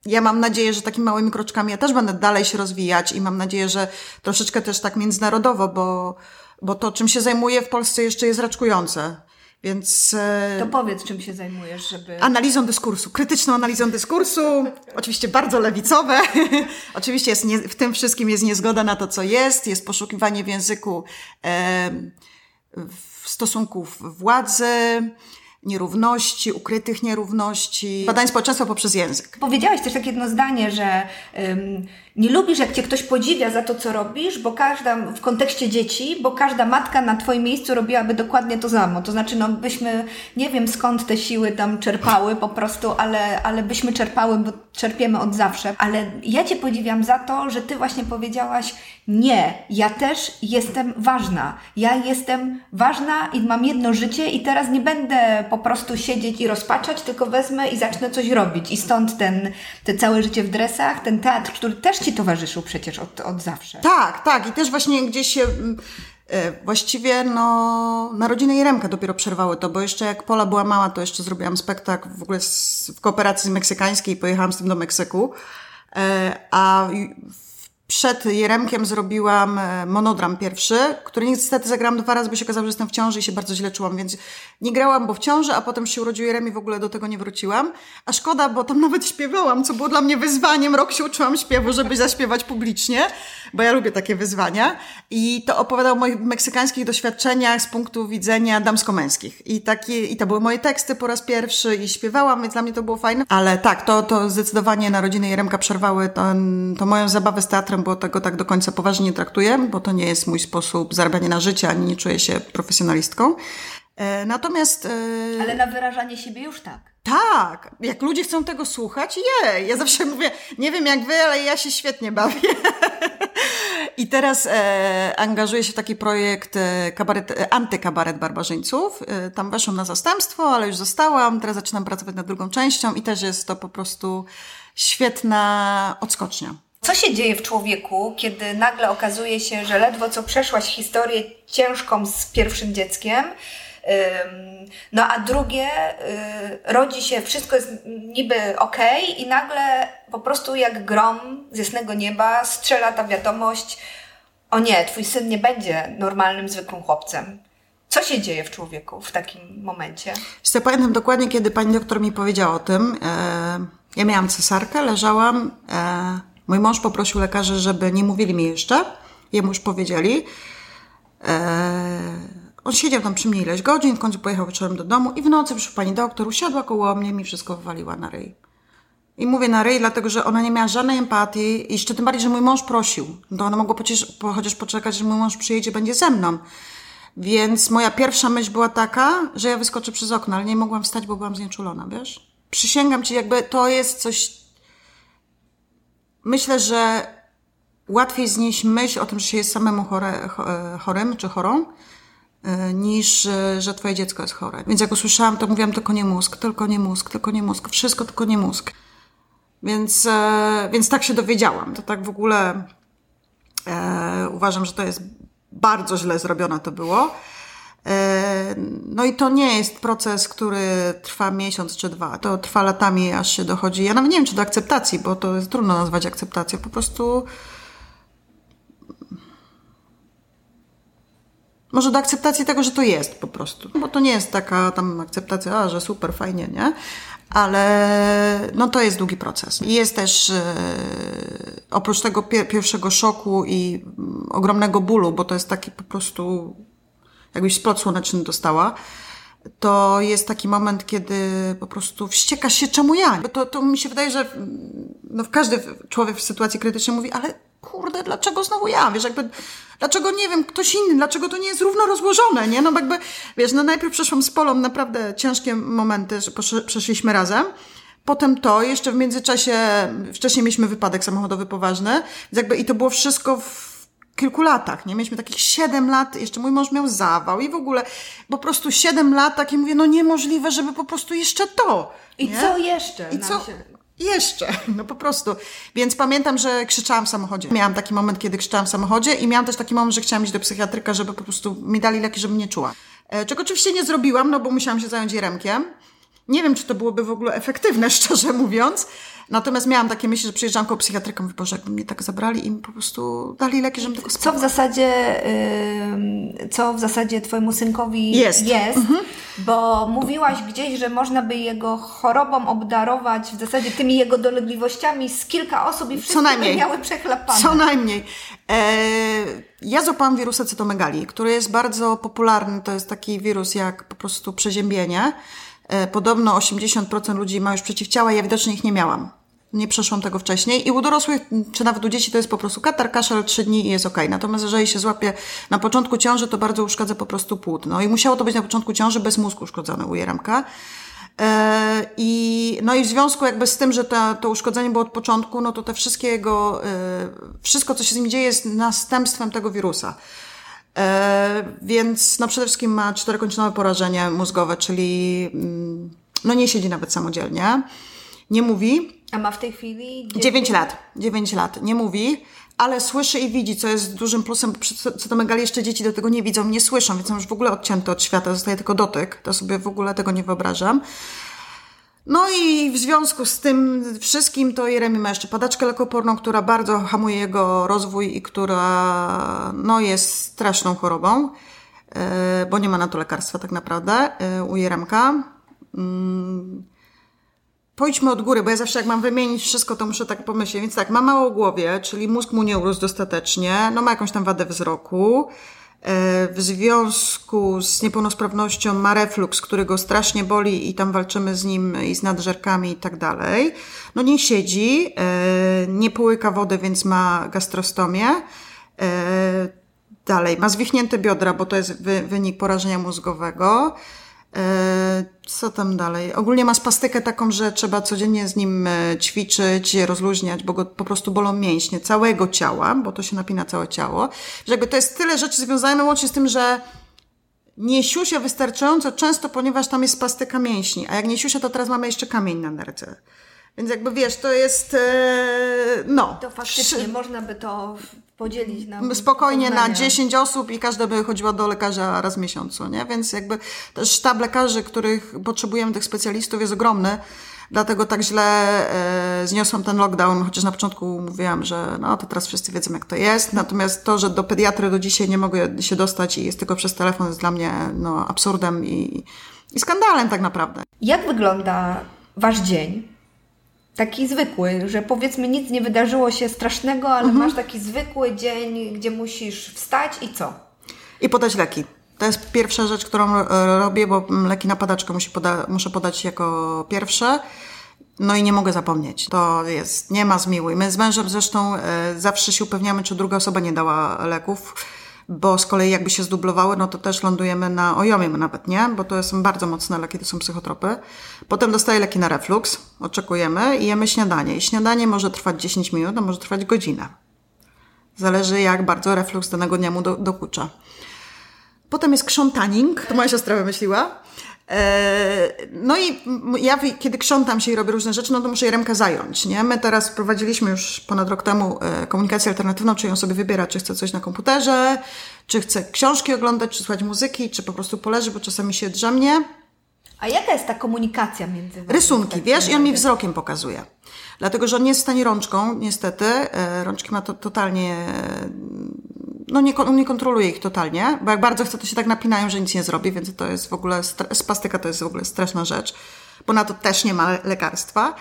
ja mam nadzieję, że takimi małymi kroczkami ja też będę dalej się rozwijać i mam nadzieję, że troszeczkę też tak międzynarodowo, bo, bo to, czym się zajmuję w Polsce jeszcze jest raczkujące. Więc. E, to powiedz, czym się zajmujesz, żeby. Analizą dyskursu, krytyczną analizą dyskursu, oczywiście bardzo lewicowe. oczywiście jest nie, w tym wszystkim jest niezgoda na to, co jest, jest poszukiwanie w języku e, w stosunków władzy, nierówności, ukrytych nierówności, badań społeczeństwa poprzez język. Powiedziałaś też takie jedno zdanie, że nie lubisz, jak cię ktoś podziwia za to, co robisz, bo każda, w kontekście dzieci, bo każda matka na twoim miejscu robiłaby dokładnie to samo. To znaczy, no byśmy, nie wiem skąd te siły tam czerpały po prostu, ale, ale byśmy czerpały, bo czerpiemy od zawsze. Ale ja cię podziwiam za to, że ty właśnie powiedziałaś, nie, ja też jestem ważna. Ja jestem ważna i mam jedno życie i teraz nie będę po prostu siedzieć i rozpaczać, tylko wezmę i zacznę coś robić. I stąd ten, te całe życie w dresach, ten teatr, który też Ci towarzyszył przecież od, od zawsze. Tak, tak. I też właśnie gdzieś się... E, właściwie no, narodziny Jeremka dopiero przerwały to, bo jeszcze jak Pola była mała, to jeszcze zrobiłam spektakl w ogóle z, w kooperacji meksykańskiej i pojechałam z tym do Meksyku. E, a przed Jeremkiem zrobiłam e, monodram pierwszy, który niestety zagrałam dwa razy, bo się okazało, że jestem w ciąży i się bardzo źle czułam, więc nie grałam, bo w ciąży, a potem się urodził Jerem i w ogóle do tego nie wróciłam. A szkoda, bo tam nawet śpiewałam, co było dla mnie wyzwaniem. Rok się uczyłam śpiewu, żeby zaśpiewać publicznie, bo ja lubię takie wyzwania. I to opowiadał o moich meksykańskich doświadczeniach z punktu widzenia damsko-męskich. I, takie, I to były moje teksty po raz pierwszy i śpiewałam, więc dla mnie to było fajne. Ale tak, to, to zdecydowanie narodziny Jeremka przerwały to, to moją zabawę z teatrem, bo tego tak do końca poważnie nie traktuję, bo to nie jest mój sposób zarabiania na życie, ani nie czuję się profesjonalistką. E, natomiast. E, Ale na wyrażanie siebie już tak. Tak, jak ludzie chcą tego słuchać, je. Ja zawsze mówię, nie wiem jak wy, ale ja się świetnie bawię. I teraz e, angażuję się w taki projekt e, kabaret, e, antykabaret barbarzyńców. E, tam weszłam na zastępstwo, ale już zostałam. Teraz zaczynam pracować nad drugą częścią i też jest to po prostu świetna odskocznia. Co się dzieje w człowieku, kiedy nagle okazuje się, że ledwo co przeszłaś historię ciężką z pierwszym dzieckiem, no a drugie, y, rodzi się, wszystko jest niby ok, i nagle po prostu jak grom z jasnego nieba strzela ta wiadomość: O nie, twój syn nie będzie normalnym, zwykłym chłopcem. Co się dzieje w człowieku w takim momencie? Ja pamiętam dokładnie, kiedy pani doktor mi powiedziała o tym. E, ja miałam cesarkę, leżałam. Mój mąż poprosił lekarzy, żeby nie mówili mi jeszcze. Jemu już powiedzieli. E, on siedział tam przy mnie ileś godzin, w końcu pojechał wieczorem do domu i w nocy przyszła pani doktor, usiadła koło mnie i mi wszystko wywaliła na ryj. I mówię na ryj, dlatego że ona nie miała żadnej empatii i jeszcze tym bardziej, że mój mąż prosił. To ona mogła chociaż poczekać, że mój mąż przyjedzie, będzie ze mną. Więc moja pierwsza myśl była taka, że ja wyskoczę przez okno, ale nie mogłam wstać, bo byłam znieczulona, wiesz? Przysięgam ci, jakby to jest coś... Myślę, że łatwiej znieść myśl o tym, że się jest samemu chore, chorym czy chorą, E, niż e, że twoje dziecko jest chore. Więc jak usłyszałam, to mówiłam tylko nie mózg, tylko nie mózg, tylko nie mózg, wszystko tylko nie mózg. Więc, e, więc tak się dowiedziałam. To tak w ogóle e, uważam, że to jest bardzo źle zrobione to było. E, no i to nie jest proces, który trwa miesiąc czy dwa. To trwa latami, aż się dochodzi. Ja nawet nie wiem, czy do akceptacji, bo to jest trudno nazwać akceptacją. Po prostu Może do akceptacji tego, że to jest po prostu. Bo to nie jest taka tam akceptacja, a, że super, fajnie, nie? Ale no to jest długi proces. I jest też e, oprócz tego pier pierwszego szoku i mm, ogromnego bólu, bo to jest taki po prostu jakbyś splot słoneczny dostała, to jest taki moment, kiedy po prostu wściekasz się, czemu ja? Bo to, to mi się wydaje, że mm, no, każdy człowiek w sytuacji krytycznej mówi, ale kurde, dlaczego znowu ja? Wiesz, jakby, dlaczego, nie wiem, ktoś inny, dlaczego to nie jest równo rozłożone, nie? No jakby, wiesz, no najpierw przeszłam z Polą naprawdę ciężkie momenty, że przeszliśmy razem. Potem to, jeszcze w międzyczasie, wcześniej mieliśmy wypadek samochodowy poważny, więc jakby i to było wszystko w kilku latach, nie? Mieliśmy takich siedem lat, jeszcze mój mąż miał zawał i w ogóle po prostu siedem lat takie mówię, no niemożliwe, żeby po prostu jeszcze to. I nie? co jeszcze? I co? Się... Jeszcze, no po prostu. Więc pamiętam, że krzyczałam w samochodzie. Miałam taki moment, kiedy krzyczałam w samochodzie i miałam też taki moment, że chciałam iść do psychiatryka, żeby po prostu mi dali leki, żebym nie czuła. E, czego oczywiście nie zrobiłam, no bo musiałam się zająć Jeremkiem. Nie wiem, czy to byłoby w ogóle efektywne, szczerze mówiąc. Natomiast miałam takie myśli, że przyjeżdżam koło psychiatryka, mówię, Boże, jakby mnie tak zabrali i mi po prostu dali leki, żebym tego spała. Co w zasadzie, yy, co w zasadzie twojemu synkowi jest, jest mhm. bo mówiłaś gdzieś, że można by jego chorobą obdarować w zasadzie tymi jego dolegliwościami z kilka osób i wszystkie by miały przechlapane. Co najmniej. E, ja złapałam wirusa cytomegalii, który jest bardzo popularny. To jest taki wirus jak po prostu przeziębienie. E, podobno 80% ludzi ma już przeciwciała, ja widocznie ich nie miałam. Nie przeszłam tego wcześniej. I u dorosłych, czy nawet u dzieci, to jest po prostu katar, kaszel, 3 dni i jest ok. Natomiast jeżeli się złapie na początku ciąży, to bardzo uszkadza po prostu płótno. I musiało to być na początku ciąży bez mózgu uszkodzone u Jeremka. E, I, no i w związku jakby z tym, że ta, to uszkodzenie było od początku, no to te wszystkie jego, e, wszystko co się z nim dzieje jest następstwem tego wirusa. E, więc no przede wszystkim ma czterokończynowe porażenie mózgowe, czyli mm, no nie siedzi nawet samodzielnie, nie mówi. A ma w tej chwili? 9 lat. 9 lat. Nie mówi, ale słyszy i widzi, co jest dużym plusem. Co to megali jeszcze dzieci do tego nie widzą, nie słyszą, więc są już w ogóle odcięte od świata, zostaje tylko dotyk. To sobie w ogóle tego nie wyobrażam. No i w związku z tym wszystkim to Jeremi ma jeszcze padaczkę lekoporną, która bardzo hamuje jego rozwój i która no, jest straszną chorobą, e, bo nie ma na to lekarstwa tak naprawdę e, u Jeremka. Pójdźmy od góry, bo ja zawsze jak mam wymienić wszystko, to muszę tak pomyśleć. Więc tak, ma mało głowie, czyli mózg mu nie urósł dostatecznie, no ma jakąś tam wadę wzroku, E, w związku z niepełnosprawnością ma refluks, który go strasznie boli i tam walczymy z nim i z nadżerkami i tak dalej. No nie siedzi, e, nie połyka wody, więc ma gastrostomię. E, dalej, ma zwichnięte biodra, bo to jest wynik porażenia mózgowego. E, co tam dalej? Ogólnie ma spastykę taką, że trzeba codziennie z nim e, ćwiczyć, rozluźniać, bo go po prostu bolą mięśnie całego ciała, bo to się napina całe ciało. Że jakby to jest tyle rzeczy związane łącznie z tym, że nie siusia wystarczająco często, ponieważ tam jest spastyka mięśni, a jak nie siusia, to teraz mamy jeszcze kamień na nerce. Więc jakby wiesz, to jest, e, no. To faktycznie można by to podzielić na spokojnie na poznania. 10 osób i każda by chodziła do lekarza raz w miesiącu, nie? Więc jakby też sztab lekarzy, których potrzebujemy, tych specjalistów jest ogromny. Dlatego tak źle e, zniosłam ten lockdown, chociaż na początku mówiłam, że no to teraz wszyscy wiedzą jak to jest. Natomiast to, że do pediatry do dzisiaj nie mogę się dostać i jest tylko przez telefon jest dla mnie no, absurdem i, i skandalem tak naprawdę. Jak wygląda Wasz dzień? Taki zwykły, że powiedzmy nic nie wydarzyło się strasznego, ale Mhm. masz taki zwykły dzień, gdzie musisz wstać i co? I podać leki. To jest pierwsza rzecz, którą e, robię, bo leki na padaczkę poda- muszę podać jako pierwsze. No i nie mogę zapomnieć. To jest, nie ma zmiłuj. My z mężem zresztą e, zawsze się upewniamy, czy druga osoba nie dała leków, bo z kolei jakby się zdublowały, no to też lądujemy na ojomie nawet, nie? Bo to są bardzo mocne leki, to są psychotropy. Potem dostaję leki na reflux, oczekujemy i jemy śniadanie. I śniadanie może trwać 10 minut, a może trwać godzinę. Zależy jak bardzo reflux danego dnia mu do, dokucza. Potem jest krzątaning, to moja siostra wymyśliła. E, No i ja, kiedy krzątam się i robię różne rzeczy, no to muszę je rękę zająć, nie? My teraz wprowadziliśmy już ponad rok temu e, komunikację alternatywną, czy ją sobie wybiera, czy chce coś na komputerze, czy chce książki oglądać, czy słuchać muzyki, czy po prostu poleży, bo czasami się drzemnie. A jaka jest ta komunikacja między wami? Rysunki, Tak wiesz, i on mi wzrokiem pokazuje. Dlatego, że on nie jest w stanie rączką, niestety. E, Rączki ma to totalnie, no nie, nie kontroluje ich totalnie, bo jak bardzo chce, to się tak napinają, że nic nie zrobi, więc to jest w ogóle, spastyka to jest w ogóle straszna rzecz, bo na to też nie ma le- lekarstwa.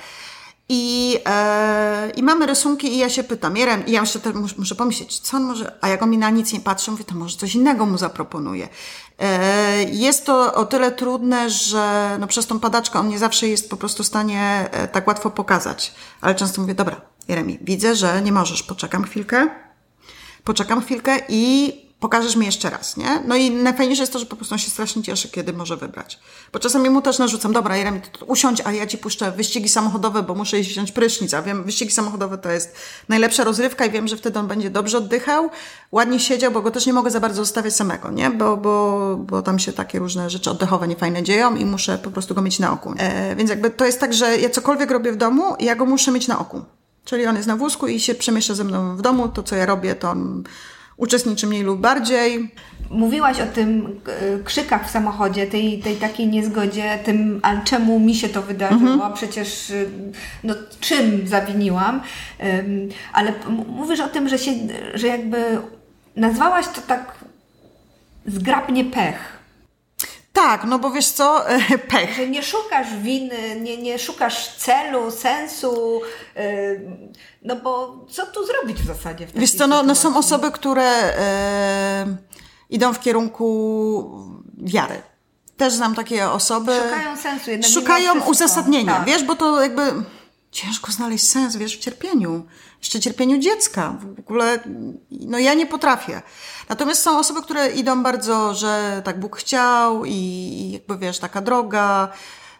I, e, I mamy rysunki i ja się pytam, Jerem, i ja jeszcze też mus, muszę pomyśleć, co on może, a jak on mi na nic nie patrzy, mówię, to może coś innego mu zaproponuję. E, jest to o tyle trudne, że no, przez tą padaczkę on nie zawsze jest po prostu w stanie e, tak łatwo pokazać. Ale często mówię, dobra, Jeremi, widzę, że nie możesz, poczekam chwilkę, poczekam chwilkę i pokażesz mi jeszcze raz, nie? No i najfajniejsze jest to, że po prostu on się strasznie cieszy, kiedy może wybrać. Bo czasami mu też narzucam, dobra, Jeremi, to usiądź, a ja ci puszczę wyścigi samochodowe, bo muszę iść wziąć prysznic, a wiem, wyścigi samochodowe to jest najlepsza rozrywka i wiem, że wtedy on będzie dobrze oddychał, ładnie siedział, bo go też nie mogę za bardzo zostawiać samego, nie? Bo, bo, bo tam się takie różne rzeczy oddechowe niefajne dzieją i muszę po prostu go mieć na oku. E, więc jakby to jest tak, że ja cokolwiek robię w domu, ja go muszę mieć na oku. Czyli on jest na wózku i się przemieszcza ze mną w domu. To, co ja robię, to on uczestniczy mniej lub bardziej. Mówiłaś o tym e, krzykach w samochodzie, tej, tej takiej niezgodzie, tym, ale czemu mi się to wydarzyło, Mhm. przecież e, no, czym zawiniłam. Ale mówisz o tym, że, się, że jakby nazwałaś to tak zgrabnie pech. Tak, no bo wiesz co, pech. Że nie szukasz winy, nie, nie szukasz celu, sensu, ym, no bo co tu zrobić w zasadzie w Wiesz co, no, no są osoby, które e, idą w kierunku wiary. Też znam takie osoby. Szukają sensu, jednak Szukają uzasadnienia, Tak. wiesz, bo to jakby ciężko znaleźć sens, wiesz, w cierpieniu. Jeszcze cierpieniu dziecka. W ogóle, no ja nie potrafię. Natomiast są osoby, które idą bardzo, że tak Bóg chciał i, jakby wiesz, taka droga,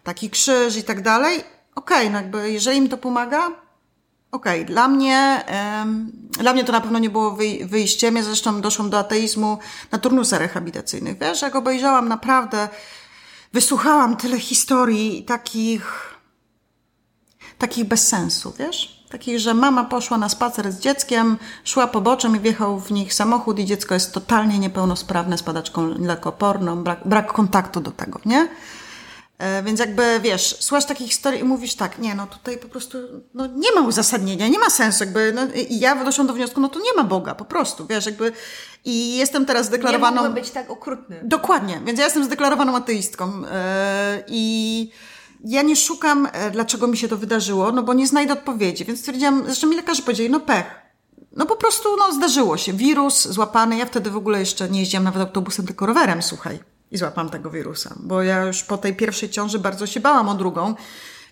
taki krzyż i tak dalej. Okej, no jakby jeżeli im to pomaga, Okej, dla mnie, em, dla mnie to na pewno nie było wyj- wyjściem. Ja zresztą doszłam do ateizmu na turnusach rehabilitacyjnych. Wiesz, jak obejrzałam naprawdę, wysłuchałam tyle historii takich, takich bez sensu, wiesz? Takich, że mama poszła na spacer z dzieckiem, szła poboczem i wjechał w nich samochód i dziecko jest totalnie niepełnosprawne z padaczką lekoporną, brak, brak kontaktu do tego, nie? E, Więc jakby, wiesz, słuchasz takich historii i mówisz tak, nie, no tutaj po prostu, no nie ma uzasadnienia, nie ma sensu, jakby, no i ja doszłam do wniosku, no to nie ma Boga, po prostu, wiesz, jakby i jestem teraz Nie zdeklarowaną... mógłby być tak okrutny. Dokładnie, więc ja jestem zdeklarowaną ateistką e, i ja nie szukam, e, dlaczego mi się to wydarzyło, no bo nie znajdę odpowiedzi, więc stwierdziłam, zresztą mi lekarze powiedzieli, no pech. No po prostu, no zdarzyło się, wirus złapany, ja wtedy w ogóle jeszcze nie jeździłam nawet autobusem, tylko rowerem, słuchaj. I złapałam tego wirusa, bo ja już po tej pierwszej ciąży bardzo się bałam o drugą,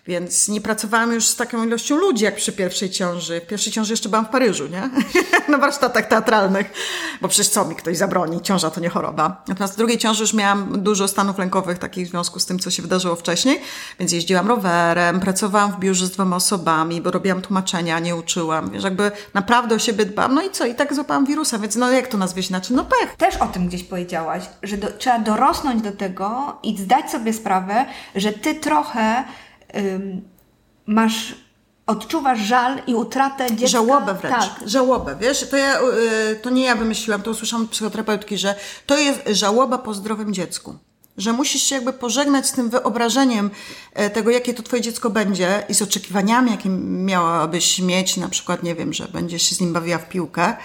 więc nie pracowałam już z taką ilością ludzi jak przy pierwszej ciąży. W pierwszej ciąży jeszcze byłam w Paryżu, nie? Na warsztatach teatralnych, bo przecież co mi ktoś zabroni, ciąża to nie choroba. Natomiast w drugiej ciąży już miałam dużo stanów lękowych takich w związku z tym, co się wydarzyło wcześniej, więc jeździłam rowerem, pracowałam w biurze z dwoma osobami, bo robiłam tłumaczenia, nie uczyłam, wiesz, jakby naprawdę o siebie dbam. No i co? I tak złapałam wirusa, więc no jak to nazwać inaczej? No pech. Też o tym gdzieś powiedziałaś, że do, trzeba dorosnąć do tego i zdać sobie sprawę, że ty trochę masz odczuwasz żal i utratę dziecka. Żałobę wręcz. Tak. Żałobę, wiesz? To, ja, y, to nie ja wymyśliłam, to usłyszałam od psychoterapeutki, że to jest żałoba po zdrowym dziecku. Że musisz się jakby pożegnać z tym wyobrażeniem e, tego, jakie to twoje dziecko będzie i z oczekiwaniami, jakie miałabyś mieć, na przykład, nie wiem, że będziesz się z nim bawiła w piłkę,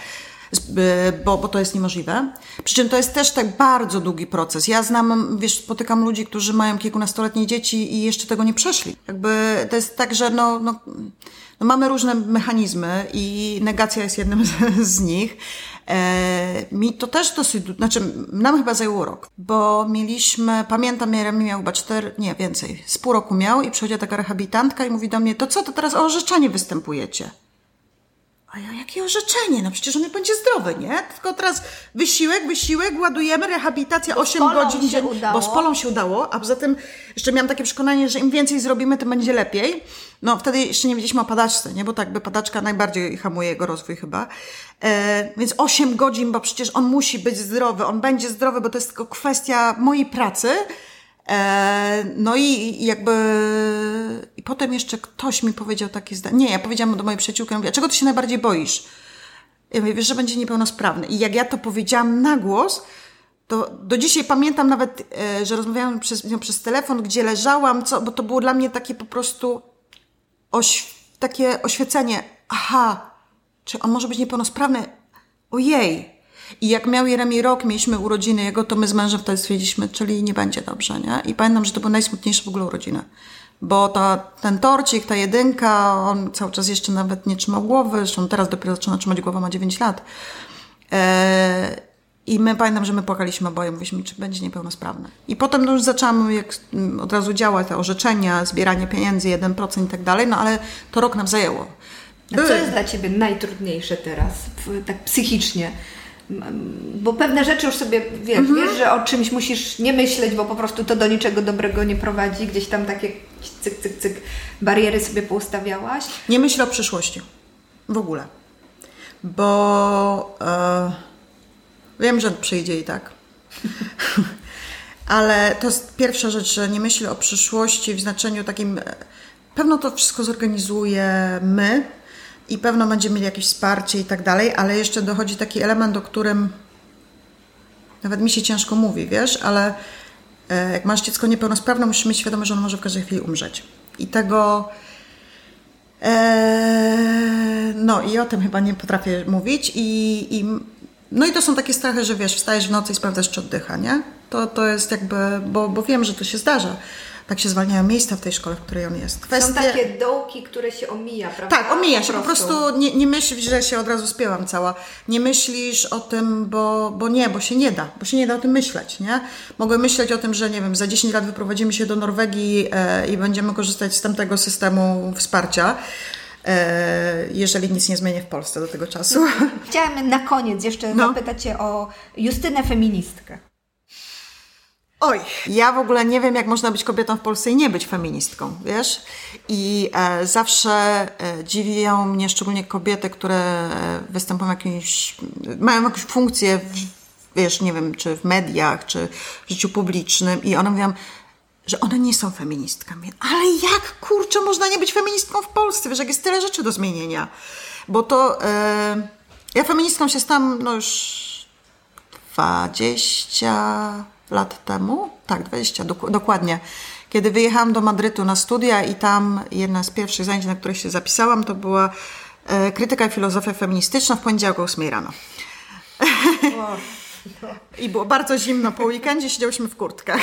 bo, bo to jest niemożliwe. Przy czym to jest też tak bardzo długi proces. Ja znam, wiesz, spotykam ludzi, którzy mają kilkunastoletnie dzieci i jeszcze tego nie przeszli. Jakby to jest tak, że no, no, no mamy różne mechanizmy i negacja jest jednym z, z nich. E, mi to też dosyć, znaczy nam chyba zajęło rok, bo mieliśmy, pamiętam, Jeremi miał chyba cztery, nie więcej, z pół roku miał i przychodziła taka rehabilitantka i mówi do mnie, to co, to teraz o orzeczenie występujecie? A ja, jakie orzeczenie? No przecież on będzie zdrowy, nie? Tylko teraz wysiłek, wysiłek, ładujemy, rehabilitacja 8 Polą godzin się udało. Bo z polą się udało, a poza tym jeszcze miałam takie przekonanie, że im więcej zrobimy, tym będzie lepiej. No wtedy jeszcze nie wiedzieliśmy o padaczce, nie? Bo tak by padaczka najbardziej hamuje jego rozwój chyba. E, więc 8 godzin, bo przecież on musi być zdrowy, on będzie zdrowy, bo to jest tylko kwestia mojej pracy. E, no i jakby... I potem jeszcze ktoś mi powiedział takie zdanie. Nie, ja powiedziałam do mojej przyjaciółki, ja mówię, "A czego ty się najbardziej boisz? Ja mówię, wiesz, że będzie niepełnosprawny. I jak ja to powiedziałam na głos, to do dzisiaj pamiętam nawet, e, że rozmawiałam przez, nią przez telefon, gdzie leżałam, co, bo to było dla mnie takie po prostu oś, takie oświecenie. Aha, czy on może być niepełnosprawny? Ojej. I jak miał Jeremi rok, mieliśmy urodziny jego, to my z mężem wtedy stwierdziliśmy, czyli nie będzie dobrze, nie? I pamiętam, że to były najsmutniejsze w ogóle urodziny. Bo ta, ten torcik, ta jedynka, on cały czas jeszcze nawet nie trzymał głowy, zresztą teraz dopiero zaczyna trzymać głowę, ma 9 lat. Eee, I my pamiętam, że my płakaliśmy oboje, mówiliśmy, czy będzie niepełnosprawny. I potem no już zaczęłam jak, mm, od razu działać, te orzeczenia, zbieranie pieniędzy, 1% i tak dalej, no ale to rok nam zajęło. A co jest dla Ciebie najtrudniejsze teraz, tak psychicznie? Bo pewne rzeczy już sobie wiesz, Mhm. wiesz, że o czymś musisz nie myśleć, bo po prostu to do niczego dobrego nie prowadzi. Gdzieś tam takie cyk, cyk, cyk bariery sobie poustawiałaś. Nie myślę o przyszłości. W ogóle. Bo e, wiem, że przyjdzie i tak. Ale to jest pierwsza rzecz, że nie myślę o przyszłości w znaczeniu takim. e, Pewno to wszystko zorganizujemy i pewno będziemy mieli jakieś wsparcie i tak dalej, ale jeszcze dochodzi taki element, o którym nawet mi się ciężko mówi, wiesz, ale e, jak masz dziecko niepełnosprawne, musisz mieć świadomość, że ono może w każdej chwili umrzeć. I tego. Eee, no i o tym chyba nie potrafię mówić i, i no i to są takie strachy, że wiesz, wstajesz w nocy i sprawdzasz, czy oddycha, nie? To, to jest jakby, bo, bo wiem, że to się zdarza. Tak się zwalniają miejsca w tej szkole, w której on jest. Są Kwestie... takie dołki, które się omija, prawda? Tak, omija się. Po prostu nie, nie myślisz, że się od razu spięłam cała. Nie myślisz o tym, bo, bo nie, bo się nie da. Bo się nie da o tym myśleć, nie? Mogę myśleć o tym, że nie wiem, za 10 lat wyprowadzimy się do Norwegii e, i będziemy korzystać z tamtego systemu wsparcia. E, jeżeli nic nie zmieni w Polsce do tego czasu. Chciałam na koniec jeszcze No. zapytać Cię o Justynę feministkę. Oj, ja w ogóle nie wiem, jak można być kobietą w Polsce i nie być feministką, wiesz? I e, zawsze e, dziwią mnie szczególnie kobiety, które e, występują jakieś, mają jakąś funkcję, w, wiesz, nie wiem, czy w mediach, czy w życiu publicznym i one mówią, że one nie są feministkami. Ale jak, kurczę, można nie być feministką w Polsce? Wiesz, jak jest tyle rzeczy do zmienienia. Bo to, e, ja feministką się stałam, no już 20 lat temu, tak, 20 dok- dokładnie, kiedy wyjechałam do Madrytu na studia i tam jedna z pierwszych zajęć, na które się zapisałam, to była e, krytyka i filozofia feministyczna w poniedziałek o 8 rano. I było bardzo zimno po weekendzie, siedziałyśmy w kurtkach.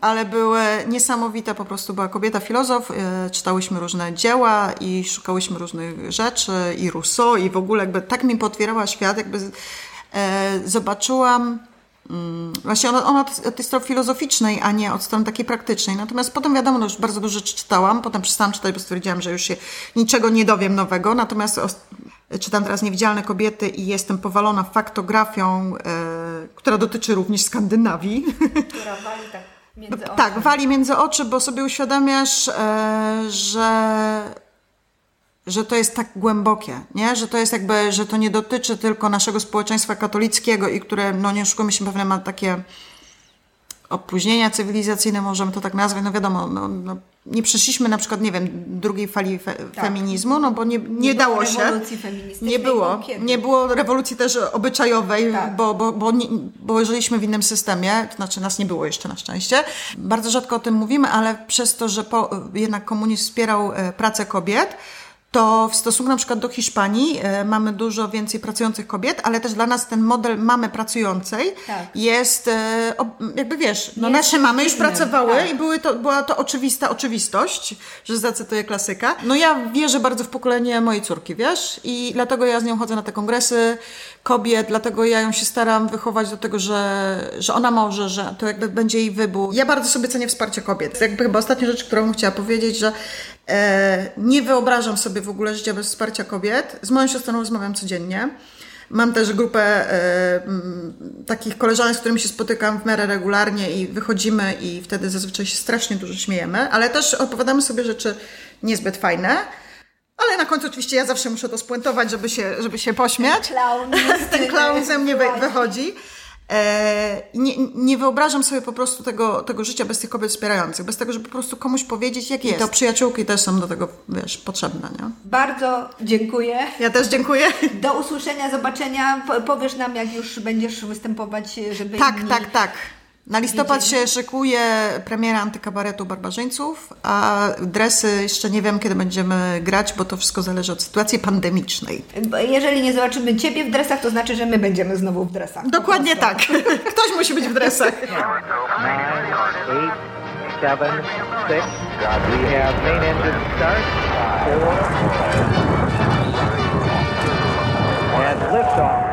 Ale były niesamowite, po prostu była kobieta filozof, e, czytałyśmy różne dzieła i szukałyśmy różnych rzeczy i Rousseau i w ogóle jakby tak mi potwierała świat, jakby e, zobaczyłam Właśnie ona, ona od, tej strony filozoficznej, a nie od strony takiej praktycznej. Natomiast potem wiadomo, no już bardzo dużo czytałam, potem przestałam czytać, bo stwierdziłam, że już się niczego nie dowiem nowego. Natomiast czytam teraz Niewidzialne kobiety i jestem powalona faktografią, e, która dotyczy również Skandynawii. Która wali tak między tak, wali między oczy, bo sobie uświadamiasz, e, że że to jest tak głębokie, nie? że to jest jakby, że to nie dotyczy tylko naszego społeczeństwa katolickiego i które, no nie oszukujmy się, pewnie ma takie opóźnienia cywilizacyjne, możemy to tak nazwać, no wiadomo, no, no, nie przeszliśmy na przykład, nie wiem, drugiej fali fe, feminizmu, no bo nie, nie, Nie dało się. rewolucji feministycznej, Nie było. Nie było rewolucji też obyczajowej, Tak. bo, bo, bo, nie, bo żyliśmy w innym systemie, to znaczy nas nie było jeszcze na szczęście. Bardzo rzadko o tym mówimy, ale przez to, że po, jednak komunizm wspierał e, pracę kobiet, to w stosunku na przykład do Hiszpanii e, mamy dużo więcej pracujących kobiet, ale też dla nas ten model mamy pracującej Tak. jest, e, ob, jakby wiesz, no Jest nasze mamy już pracowały tak. i były to, była to oczywista oczywistość, że zacytuję klasyka. No ja wierzę bardzo w pokolenie mojej córki, wiesz? I dlatego ja z nią chodzę na te kongresy kobiet, dlatego ja ją się staram wychować do tego, że, że ona może, że to jakby będzie jej wybór. Ja bardzo sobie cenię wsparcie kobiet. Jakby chyba ostatnia rzecz, którą chciała powiedzieć, że nie wyobrażam sobie w ogóle życia bez wsparcia kobiet. Z moją siostrą rozmawiam codziennie. Mam też grupę e, takich koleżanek, z którymi się spotykam w miarę regularnie i wychodzimy i wtedy zazwyczaj się strasznie dużo śmiejemy, ale też opowiadamy sobie rzeczy niezbyt fajne. Ale na końcu oczywiście ja zawsze muszę to spuentować, żeby się, żeby się pośmiać. Klaun. Ten klaun ze mnie wy, wychodzi. E, nie, nie wyobrażam sobie po prostu tego, tego życia bez tych kobiet wspierających, bez tego, żeby po prostu komuś powiedzieć, jak jest. To przyjaciółki też są do tego, wiesz, potrzebne, nie? Bardzo dziękuję. Ja też dziękuję. Do usłyszenia, zobaczenia. Po- Powiesz nam, jak już będziesz występować, żeby Tak, inni... tak, tak. Na listopad się szykuje premiera antykabaretu Barbarzyńców, a dresy jeszcze nie wiem, kiedy będziemy grać, bo to wszystko zależy od sytuacji pandemicznej. Bo Jeżeli nie zobaczymy Ciebie w dresach, to znaczy, że my będziemy znowu w dresach. Dokładnie tak. Ktoś musi być w dresach. Nine, eight, seven, six. We have main engine start. Four. And liftoff.